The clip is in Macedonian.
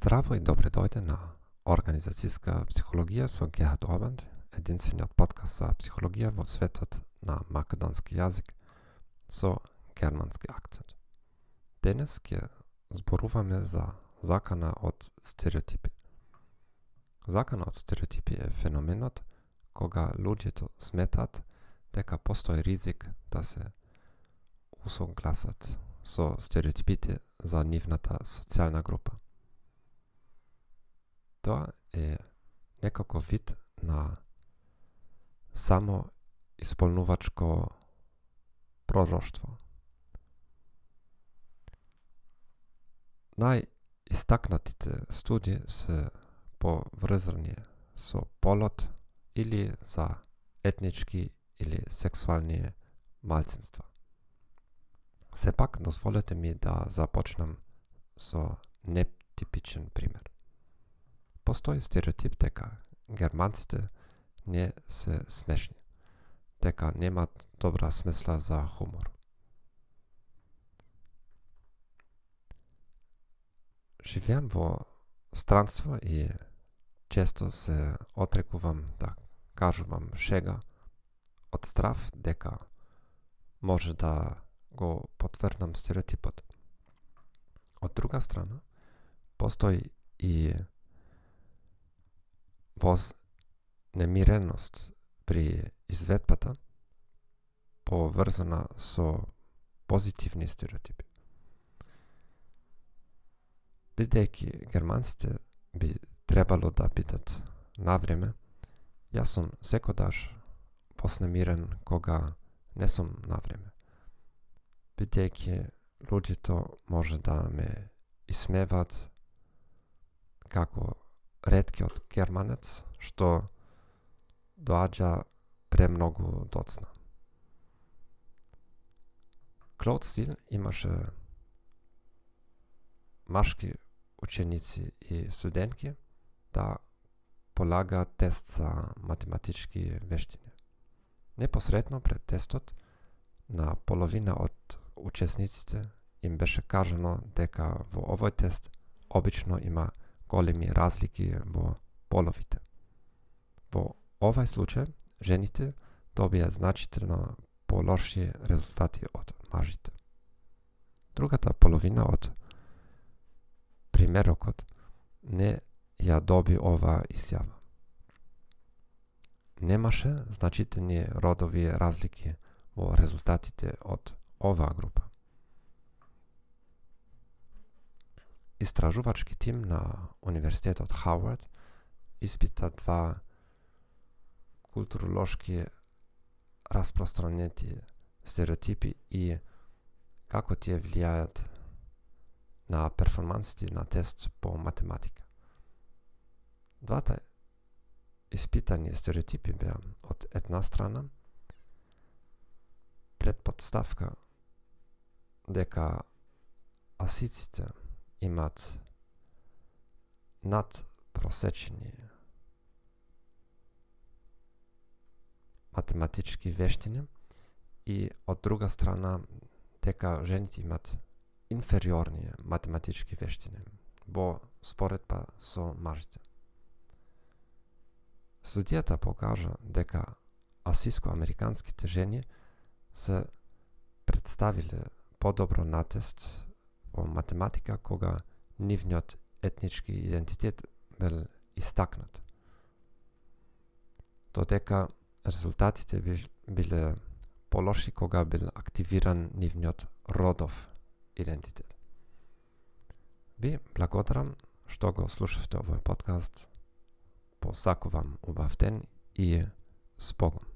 Здраво и добре дојде на Организацијска психологија со Гехат Обанд, единствениот подкаст за психологија во светот на македонски јазик со германски акцент. Денес ќе зборуваме за закана од стереотипи. Закана од стереотипи е феноменот кога луѓето сметат дека постои ризик да се усогласат со стереотипите за нивната социјална група. Тоа е некако вид на само исполнувачко пророштво. Најистакнатите студии се поврзани со полот или за етнички или сексуални малцинства. Сепак, дозволете ми да започнам со нетипичен пример. Постои стереотип дека германците не се смешни, дека немат добра смисла за хумор. Живеам во странство и често се отрекувам да кажувам шега од страв дека може да го потврдам стереотипот. Од друга страна, постои и воз немиреност при изведбата поврзана со позитивни стереотипи. Бидејќи германците би требало да бидат навреме, јас сум секогаш поснемирен кога не сум навреме. Бидејќи луѓето може да ме исмеват како реткиот германец што доаѓа премногу доцна. Клод Стил имаше машки ученици и студентки да полага тест за математички вештини. Непосредно пред тестот, на половина од учесниците им беше кажано дека во овој тест обично има големи разлики во половите. Во овај случај, жените добија значително полоши резултати од мажите. Другата половина од примерокот не ја доби ова изјава. Немаше значителни родови разлики во резултатите од оваа група. Истражувачки тим на Универзитетот Хауард испита два културолошки распространети стереотипи и како тие влијаат на перформансите на тест по математика. Двата испитани стереотипи беа од една страна предпоставка дека асиците имат над просечени математички вештини и од друга страна дека жените имат инфериорни математички вештини во споредба па, со мажите. Судијата покажа дека асиско-американските жени се представиле подобро на тест во математика кога нивниот етнички идентитет бил истакнат. Додека резултатите биле полоши кога бил активиран нивниот родов идентитет. Ви благодарам што го слушавте овој подкаст. Посакувам убав ден и спогум.